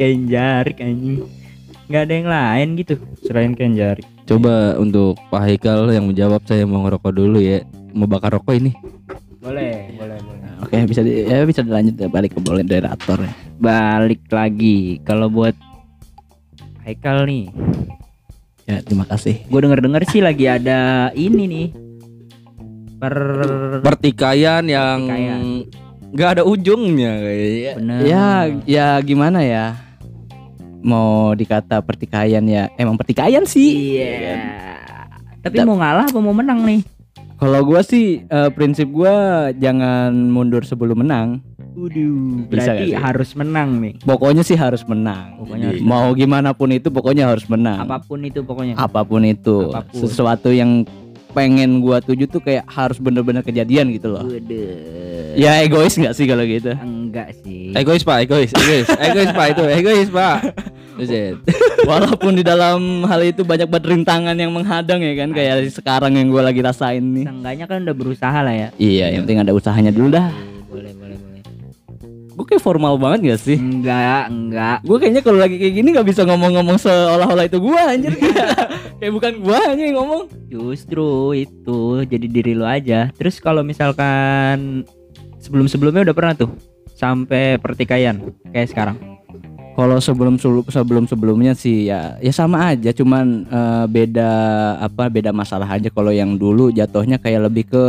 [SPEAKER 1] kayak jarik anjing. Nggak ada yang lain gitu selain kain jarik
[SPEAKER 2] coba untuk Pak Haikal yang menjawab saya mau ngerokok dulu ya. Mau bakar rokok ini.
[SPEAKER 1] Boleh boleh boleh.
[SPEAKER 3] Oke, bisa di, ya bisa dilanjut ya, balik ke moderator ya.
[SPEAKER 1] balik lagi. Kalau buat Haikal nih.
[SPEAKER 3] Ya, terima kasih.
[SPEAKER 1] gue denger denger sih lagi ada ini nih. Per
[SPEAKER 2] pertikaian yang nggak ada ujungnya kayaknya
[SPEAKER 1] bener.
[SPEAKER 3] Ya, ya gimana ya? Mau dikata pertikaian ya, emang pertikaian sih.
[SPEAKER 1] iya tapi mau ngalah apa mau menang nih
[SPEAKER 3] Kalau gua sih eh, prinsip gua jangan mundur sebelum menang.
[SPEAKER 1] Waduh,
[SPEAKER 3] Bisa
[SPEAKER 1] berarti harus menang nih
[SPEAKER 3] Pokoknya sih harus menang.
[SPEAKER 1] Pokoknya harus
[SPEAKER 3] Mau gimana pun itu pokoknya harus menang.
[SPEAKER 1] apa pun itu pokoknya
[SPEAKER 3] Apa pun itu,
[SPEAKER 1] Apa pun.
[SPEAKER 3] sesuatu yang pengen gua tuju tuh kayak harus bener-bener kejadian gitu loh.
[SPEAKER 1] Waduh.
[SPEAKER 3] Ya egois nggak sih kalau gitu?
[SPEAKER 1] enggak sih
[SPEAKER 2] egois pak egois egois egois pak itu egois pak.
[SPEAKER 3] Walaupun di dalam hal itu banyak banget rintangan yang menghadang ya kan kayak sekarang yang gua lagi rasain nih.
[SPEAKER 1] Seenggaknya kan udah berusaha lah ya
[SPEAKER 3] Iya, yang penting ada usahanya dulu dah.
[SPEAKER 1] boleh boleh boleh
[SPEAKER 3] Gue kayak formal banget gak sih?
[SPEAKER 1] enggak enggak
[SPEAKER 3] Gue kayaknya kalau lagi kayak gini nggak bisa ngomong-ngomong seolah-olah itu gua anjir. kayak bukan gua aja yang ngomong.
[SPEAKER 1] justru itu jadi diri lu aja terus kalau misalkan sebelum sebelumnya udah pernah tuh sampai pertikaian kayak sekarang
[SPEAKER 3] Kalau sebelum sebelum sebelumnya sih ya ya sama aja, cuman uh, beda apa beda masalah aja. Kalau yang dulu jatuhnya kayak lebih ke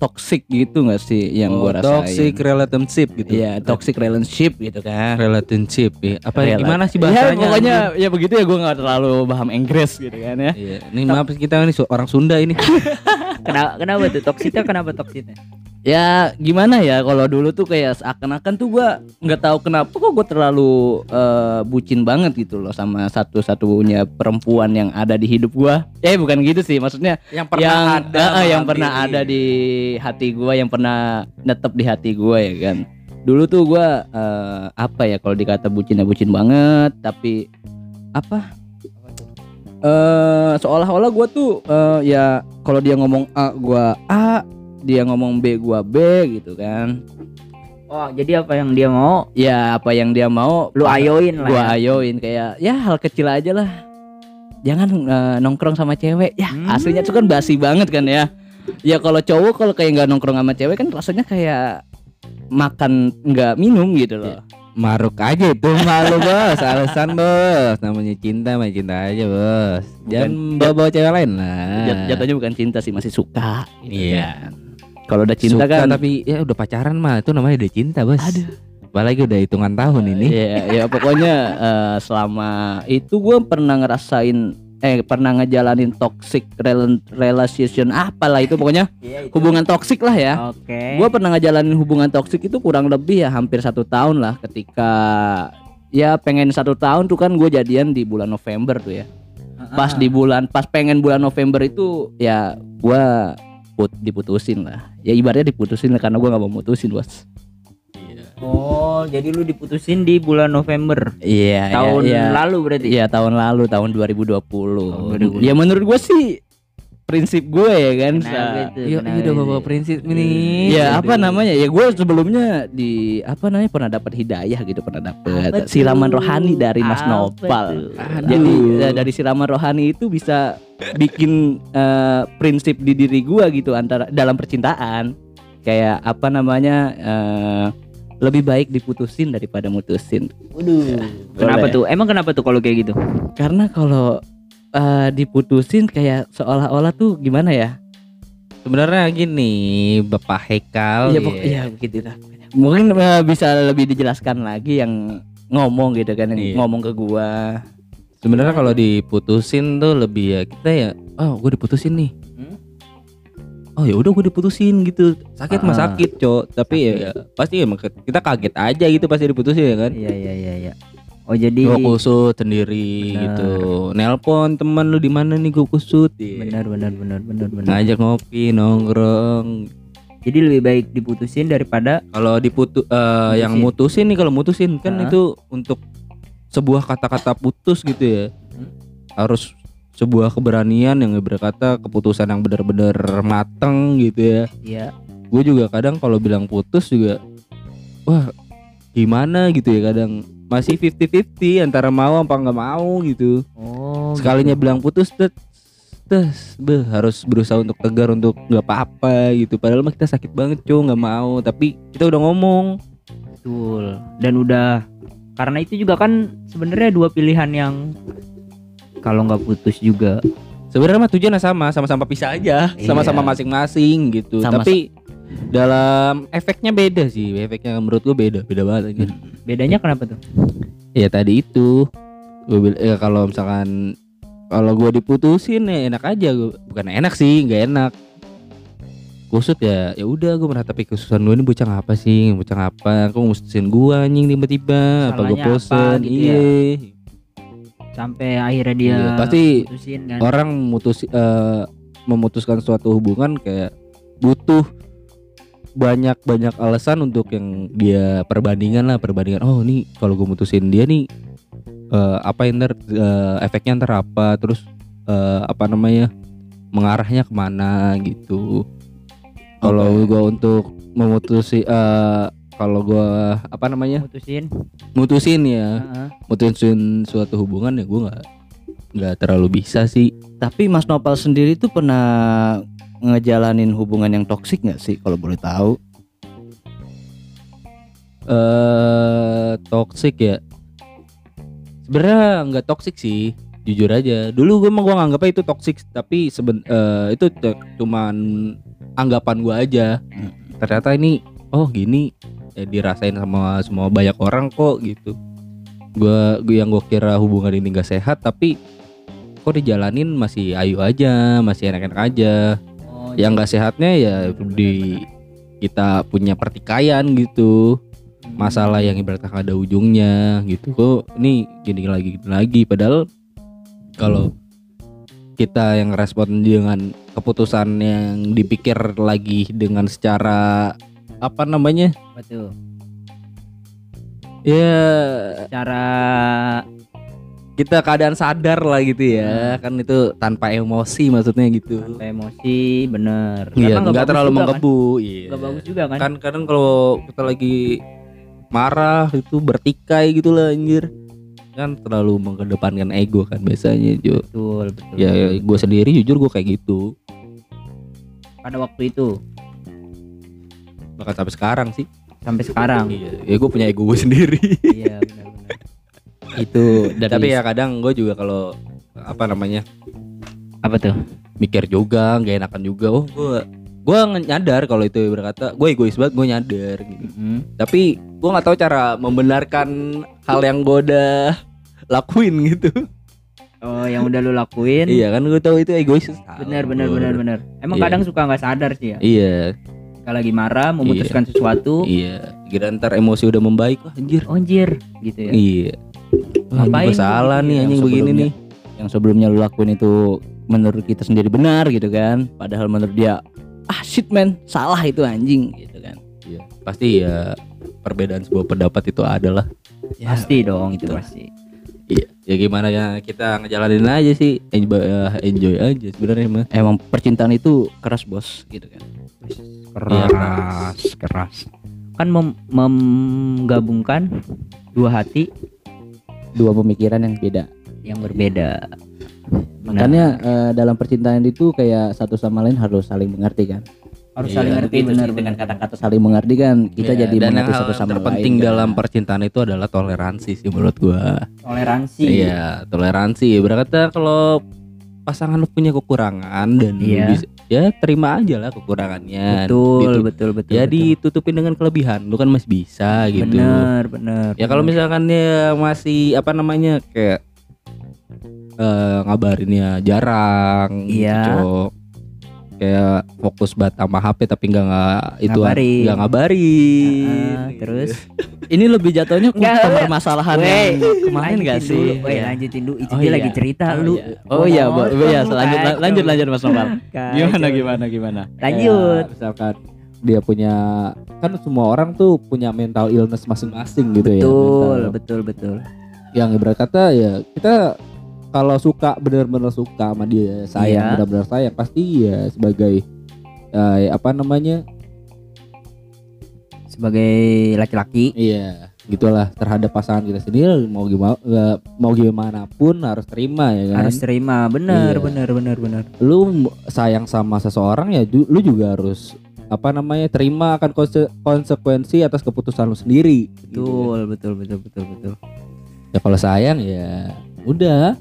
[SPEAKER 3] toxic gitu nggak sih yang oh, gua rasain.
[SPEAKER 2] Toxic relationship gitu.
[SPEAKER 3] Iya, toxic relationship gitu kan.
[SPEAKER 2] Relationship ya. Apa Rel gimana sih ya, bahasanya?
[SPEAKER 3] Ya, pokoknya ya begitu ya gua nggak terlalu paham Inggris gitu kan ya.
[SPEAKER 2] Iya. Ini maaf kita ini orang Sunda ini.
[SPEAKER 1] kenapa kenapa tuh toksiknya kenapa toksiknya?
[SPEAKER 3] Ya gimana ya kalau dulu tuh kayak seakan-akan tuh gua nggak tahu kenapa kok gue terlalu uh, bucin banget gitu loh sama satu-satunya perempuan yang ada di hidup gua. Eh bukan gitu sih maksudnya
[SPEAKER 2] yang pernah yang, ada
[SPEAKER 3] uh, yang pernah ada di hati gua yang pernah netep di hati gua ya kan. Dulu tuh gua uh, apa ya kalau dikata bucin ya bucin banget tapi apa? Uh, seolah-olah gue tuh uh, ya kalau dia ngomong A gue A dia ngomong B gua B gitu kan.
[SPEAKER 1] Oh jadi apa yang dia mau?
[SPEAKER 3] Ya apa yang dia mau
[SPEAKER 1] lu ayoin lah
[SPEAKER 3] gua ya. ayoin kayak ya hal kecil aja lah. Jangan uh, nongkrong sama cewek. Ya hmm. aslinya tuh kan basi banget kan ya. Ya kalau cowok kalau kayak nggak nongkrong sama cewek kan rasanya kayak makan nggak minum gitu loh. Ya.
[SPEAKER 2] Maruk aja itu malu bos. Alasan bos. Namanya cinta mah cinta aja bos. Jangan bawa bawa cewek lain lah.
[SPEAKER 3] Jat, jatuhnya bukan cinta sih masih suka
[SPEAKER 2] gitu iya. kan.
[SPEAKER 3] Kalau udah cinta Suka,
[SPEAKER 2] kan tapi ya udah pacaran mah itu namanya udah cinta, Bos. Aduh. Apalagi udah hitungan tahun ini.
[SPEAKER 3] Iya, ya pokoknya uh, selama itu gue pernah ngerasain eh pernah ngejalanin toxic relation apalah itu pokoknya iya, itu. hubungan toxic lah ya.
[SPEAKER 1] Oke. Okay.
[SPEAKER 3] Gue pernah ngejalanin hubungan toxic itu kurang lebih ya hampir satu tahun lah ketika ya pengen satu tahun tuh kan gue jadian di bulan November tuh ya. Pas di bulan pas pengen bulan November itu ya gue put diputusin lah ya ibaratnya diputusin lah karena gue nggak mau mutusin bos
[SPEAKER 1] Oh, jadi lu diputusin di bulan November.
[SPEAKER 3] Iya,
[SPEAKER 1] iya tahun
[SPEAKER 3] iya,
[SPEAKER 1] lalu berarti.
[SPEAKER 3] Iya, tahun lalu, tahun 2020. Oh, 2020. Ya menurut gue sih prinsip gue ya kan?
[SPEAKER 1] Iya iya udah bawa prinsip ini
[SPEAKER 3] ya apa namanya? Ya gue sebelumnya di apa namanya pernah dapat hidayah gitu pernah dapat siraman rohani dari Mas Nopal. jadi ya, dari siraman rohani itu bisa bikin uh, prinsip di diri gue gitu antara dalam percintaan. Kayak apa namanya uh, lebih baik diputusin daripada mutusin.
[SPEAKER 1] Waduh. Kenapa tuh? Emang kenapa tuh kalau kayak gitu?
[SPEAKER 3] Karena kalau uh, diputusin kayak seolah-olah tuh gimana ya?
[SPEAKER 2] Sebenarnya gini, Bapak Hekal.
[SPEAKER 3] Iya, ya, ya begitu lah. Mungkin uh, bisa lebih dijelaskan lagi yang ngomong gitu kan, yang iya. ngomong ke gua.
[SPEAKER 2] Sebenarnya kalau diputusin tuh lebih ya kita ya, oh gue diputusin nih. Hmm? Oh ya udah gue diputusin gitu. Sakit ah. mah sakit, Cok. Tapi ya, ya pasti ya kita kaget aja gitu pasti diputusin ya kan.
[SPEAKER 1] Iya iya iya iya. Oh jadi
[SPEAKER 2] gue kusut sendiri bener. gitu. Nelpon teman lu di mana nih gue kusut.
[SPEAKER 1] Yeah. Benar benar benar benar benar.
[SPEAKER 2] Ngajak ngopi, nongkrong.
[SPEAKER 1] Jadi lebih baik diputusin daripada
[SPEAKER 2] kalau diputu uh, yang mutusin nih kalau mutusin kan uh itu untuk sebuah kata-kata putus gitu ya. Hmm? Harus sebuah keberanian yang berkata keputusan yang benar-benar mateng gitu ya.
[SPEAKER 1] Iya.
[SPEAKER 2] Gue juga kadang kalau bilang putus juga wah gimana gitu ya kadang masih 50-50 antara mau apa nggak mau gitu.
[SPEAKER 1] Oh.
[SPEAKER 2] Sekalinya gitu. bilang putus tes tes be harus berusaha untuk tegar untuk nggak apa-apa gitu. Padahal mah kita sakit banget cuy nggak mau tapi kita udah ngomong.
[SPEAKER 1] Betul. Dan udah karena itu juga kan sebenarnya dua pilihan yang kalau nggak putus juga
[SPEAKER 2] sebenarnya mah tujuannya sama sama-sama pisah aja iya. sama-sama masing-masing gitu sama tapi dalam efeknya beda sih efeknya menurut gue beda beda banget aja
[SPEAKER 1] hmm. bedanya kenapa tuh
[SPEAKER 2] ya tadi itu gue bilang ya kalau misalkan kalau gue diputusin ya enak aja gue bukan enak sih nggak enak kusut ya ya udah gue tapi khususan gue ini bocah apa sih bocah apa aku mutusin gue anjing tiba-tiba apa gue bosan gitu ya? iya ya?
[SPEAKER 1] sampai akhirnya dia iya,
[SPEAKER 2] pasti kan? orang mutus uh, memutuskan suatu hubungan kayak butuh banyak banyak alasan untuk yang dia perbandingan lah perbandingan oh nih kalau gue mutusin dia nih uh, apa yang ntar uh, efeknya ntar apa terus uh, apa namanya mengarahnya ke mana gitu kalau okay. gue untuk memutusi uh, kalau gue apa namanya
[SPEAKER 1] mutusin
[SPEAKER 2] mutusin ya uh-huh. mutusin suatu hubungan ya gue nggak nggak terlalu bisa sih
[SPEAKER 3] tapi Mas Nopal sendiri tuh pernah ngejalanin hubungan yang toksik nggak sih kalau boleh tahu?
[SPEAKER 2] Eh uh, toksik ya. sebenarnya nggak toxic sih jujur aja dulu gue emang gue nganggapnya itu toxic tapi seben uh, itu cuman anggapan gue aja hmm. ternyata ini oh gini ya dirasain sama semua banyak orang kok gitu gue gue yang gue kira hubungan ini gak sehat tapi kok dijalanin masih ayu aja masih enak-enak aja yang gak sehatnya ya di kita punya pertikaian gitu. Masalah yang ibaratnya ada ujungnya gitu. Kok ini gini lagi gini lagi. Padahal kalau kita yang respon dengan keputusan yang dipikir lagi dengan secara apa namanya?
[SPEAKER 1] Betul.
[SPEAKER 2] Ya,
[SPEAKER 1] cara
[SPEAKER 2] kita keadaan sadar lah gitu ya. Hmm. kan itu tanpa emosi maksudnya gitu.
[SPEAKER 1] Tanpa emosi bener.
[SPEAKER 2] Iya nggak terlalu menggebu kan? iya.
[SPEAKER 1] Bagus juga kan?
[SPEAKER 2] Kan kadang kalau kita lagi marah itu bertikai gitu lah anjir. Kan terlalu mengedepankan ego kan biasanya Jo.
[SPEAKER 1] Betul betul.
[SPEAKER 2] Ya, ya gue sendiri jujur gue kayak gitu.
[SPEAKER 1] Pada waktu itu?
[SPEAKER 2] Bahkan sampai sekarang sih.
[SPEAKER 1] Sampai sekarang?
[SPEAKER 2] Iya ya gue punya ego gue sendiri.
[SPEAKER 1] Iya benar-benar
[SPEAKER 2] itu dari... tapi ya kadang gue juga kalau apa namanya
[SPEAKER 1] apa tuh?
[SPEAKER 2] mikir juga gak enakan juga oh gue gue nyadar kalau itu berkata gue egois banget gue nyadar gitu. Hmm. tapi gue nggak tahu cara membenarkan hal yang gue udah lakuin gitu.
[SPEAKER 1] Oh yang udah lu lakuin?
[SPEAKER 2] Iya kan gue tahu itu egois.
[SPEAKER 1] Benar benar benar benar emang iya. kadang suka nggak sadar sih ya?
[SPEAKER 2] Iya.
[SPEAKER 1] Kalau lagi marah memutuskan iya. sesuatu.
[SPEAKER 2] Iya. Kira ntar emosi udah membaik wah anjir.
[SPEAKER 1] Oh, anjir gitu ya?
[SPEAKER 2] Iya ngapain? salah nih anjing begini nih.
[SPEAKER 3] Yang sebelumnya lu lakuin itu menurut kita sendiri benar gitu kan. Padahal menurut dia ah shit man. Salah itu anjing gitu kan.
[SPEAKER 2] Iya pasti ya perbedaan sebuah pendapat itu adalah.
[SPEAKER 1] Ya, pasti dong itu pasti.
[SPEAKER 2] Iya ya gimana ya kita ngejalanin aja sih. Enjoy, uh, enjoy aja sebenarnya mah
[SPEAKER 3] emang percintaan itu keras bos gitu kan.
[SPEAKER 2] Keras ya, keras.
[SPEAKER 1] Kan mem menggabungkan dua hati
[SPEAKER 3] dua pemikiran yang beda
[SPEAKER 1] yang berbeda
[SPEAKER 3] Makanya nah. uh, dalam percintaan itu kayak satu sama lain harus saling mengerti kan.
[SPEAKER 1] Harus iya, saling mengerti benar dengan kata-kata
[SPEAKER 3] saling mengerti kan kita yeah. jadi
[SPEAKER 2] Dan
[SPEAKER 3] mengerti satu sama
[SPEAKER 2] lain. terpenting kan. dalam percintaan itu adalah toleransi sih menurut gua.
[SPEAKER 1] Toleransi.
[SPEAKER 2] Iya, toleransi. Berkata kalau pasangan lu punya kekurangan dan iya. bisa, ya terima aja lah kekurangannya.
[SPEAKER 1] Betul gitu. betul betul
[SPEAKER 2] ya betul. ditutupin dengan kelebihan. Lu kan masih bisa gitu.
[SPEAKER 1] Benar benar
[SPEAKER 2] ya kalau misalkan dia masih apa namanya kayak uh, ngabarinnya jarang
[SPEAKER 1] iya.
[SPEAKER 2] gitu, kayak fokus banget sama HP tapi nggak nggak itu nggak ngabarin. Uh,
[SPEAKER 1] terus?
[SPEAKER 3] Ini lebih jatuhnya ke permasalahan yang kemarin gak sih?
[SPEAKER 1] dulu, ya. lanjutin dulu. Itu oh, dia iya. lagi cerita
[SPEAKER 3] oh,
[SPEAKER 1] lu.
[SPEAKER 3] iya. oh iya oh, iya lanjut lanjut lanjut Mas Noval. Gimana gimana gimana?
[SPEAKER 1] Lanjut.
[SPEAKER 2] Misalkan dia punya kan semua orang tuh punya mental illness masing-masing gitu
[SPEAKER 1] betul,
[SPEAKER 2] ya
[SPEAKER 1] betul betul betul.
[SPEAKER 2] Yang ibarat kata ya kita kalau suka benar-benar suka sama dia sayang yeah. benar-benar sayang pasti ya sebagai uh, apa namanya
[SPEAKER 1] sebagai laki-laki
[SPEAKER 2] iya gitulah terhadap pasangan kita sendiri mau gimana gak, mau gimana pun harus terima ya kan
[SPEAKER 1] harus terima benar iya. benar benar benar
[SPEAKER 2] lu sayang sama seseorang ya lu juga harus apa namanya terima akan konse konsekuensi atas keputusan lu sendiri
[SPEAKER 1] betul gitu. betul betul betul betul
[SPEAKER 2] ya kalau sayang ya udah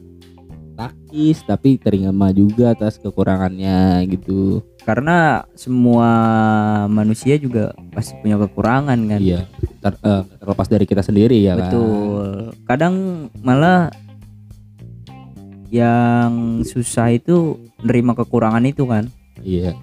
[SPEAKER 2] takis tapi terima juga atas kekurangannya gitu.
[SPEAKER 1] Karena semua manusia juga pasti punya kekurangan kan?
[SPEAKER 2] Iya ter, uh, terlepas dari kita sendiri ya
[SPEAKER 1] kan? betul. Kan? kadang malah yang susah itu nerima kekurangan itu kan?
[SPEAKER 2] Iya.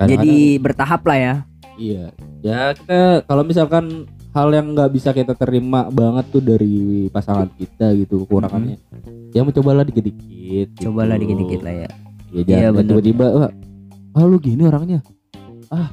[SPEAKER 1] Kadang jadi bertahap lah ya.
[SPEAKER 2] Iya. Ya kita kalau misalkan hal yang nggak bisa kita terima banget tuh dari pasangan kita gitu kekurangannya. Hmm ya mencobalah dikit-dikit
[SPEAKER 1] gitu. cobalah dikit-dikit lah ya.
[SPEAKER 2] Ya jangan ya, tiba-tiba wah ah lu gini orangnya. Ah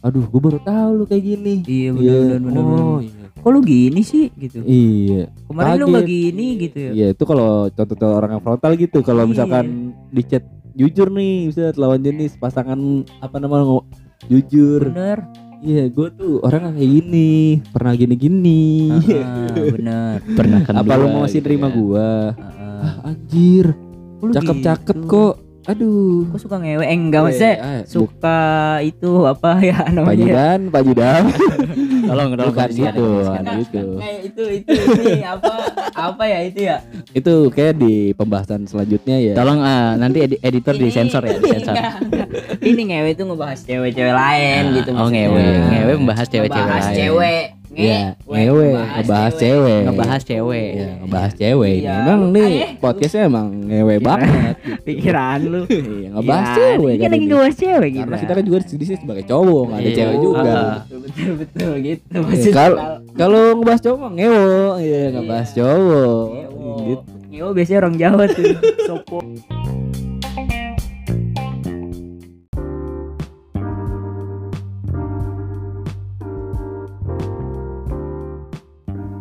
[SPEAKER 2] aduh gue baru tahu lu kayak gini.
[SPEAKER 1] Iya benar ya, benar benar oh, iya. kok lu gini sih? Gitu.
[SPEAKER 2] Iya.
[SPEAKER 1] Kemarin Kaget. lu gak gini gitu ya.
[SPEAKER 2] Iya itu kalau contoh orang yang frontal gitu kalau iya. misalkan di chat jujur nih bisa lawan jenis pasangan apa namanya jujur.
[SPEAKER 1] Bener
[SPEAKER 2] Iya, gue tuh orang kayak gini, pernah gini-gini.
[SPEAKER 1] Uh, bener.
[SPEAKER 2] pernah kan. Apa lu mau masih terima gitu ya. gue? Uh, ah, anjir. Cakep-cakep gitu. kok. Aduh.
[SPEAKER 1] Kok suka ngewe? Eh, enggak maksudnya
[SPEAKER 2] Eh,
[SPEAKER 1] suka itu apa ya
[SPEAKER 2] Pak
[SPEAKER 1] namanya?
[SPEAKER 2] Judan, Pak Judan.
[SPEAKER 3] tolong tolong
[SPEAKER 2] Bukan itu,
[SPEAKER 3] kondisikan.
[SPEAKER 2] ada itu.
[SPEAKER 1] Kayak itu itu ini apa apa ya itu ya?
[SPEAKER 2] Itu kayak di pembahasan selanjutnya ya.
[SPEAKER 3] tolong ah, nanti edi- editor
[SPEAKER 1] Ini-
[SPEAKER 3] disensor ya disensor
[SPEAKER 1] Enggak, enggak. Ini ngewe itu ngebahas cewek-cewek lain gitu
[SPEAKER 3] oh
[SPEAKER 1] maksudnya.
[SPEAKER 3] ngewe ngewe membahas cewek-cewek lain
[SPEAKER 1] cewek.
[SPEAKER 2] Iya, ngewe, ngebahas cewek.
[SPEAKER 3] ngebahas cewek
[SPEAKER 2] Iya, ngebahas cewek. ini.
[SPEAKER 1] Iya.
[SPEAKER 2] Emang nih podcastnya emang ngewe
[SPEAKER 1] Iya.
[SPEAKER 2] banget.
[SPEAKER 1] Pikiran lu.
[SPEAKER 2] Iya, ngebahas
[SPEAKER 1] Ya,
[SPEAKER 2] cewek
[SPEAKER 1] ini
[SPEAKER 2] kan
[SPEAKER 1] kan lagi
[SPEAKER 2] ini.
[SPEAKER 1] ngebahas cewek gitu.
[SPEAKER 2] Karena kita kan juga di sini sebagai cowok, nggak ada
[SPEAKER 3] Iya.
[SPEAKER 2] cewek juga.
[SPEAKER 3] Ah.
[SPEAKER 1] betul betul betul gitu maksudnya.
[SPEAKER 2] Kalau kalau ngebahas cowok ngewo, iya ngebahas cowok. Gitu.
[SPEAKER 1] Ngewo biasanya orang Jawa tuh. Sopo.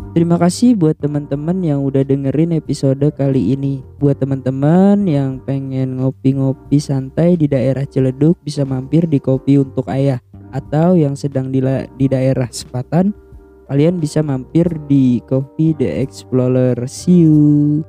[SPEAKER 1] Terima kasih buat teman-teman yang udah dengerin episode kali ini. Buat teman-teman yang pengen ngopi-ngopi santai di daerah Ciledug bisa mampir di Kopi Untuk Ayah atau yang sedang di, di daerah Sepatan kalian bisa mampir di Coffee The Explorer. See you.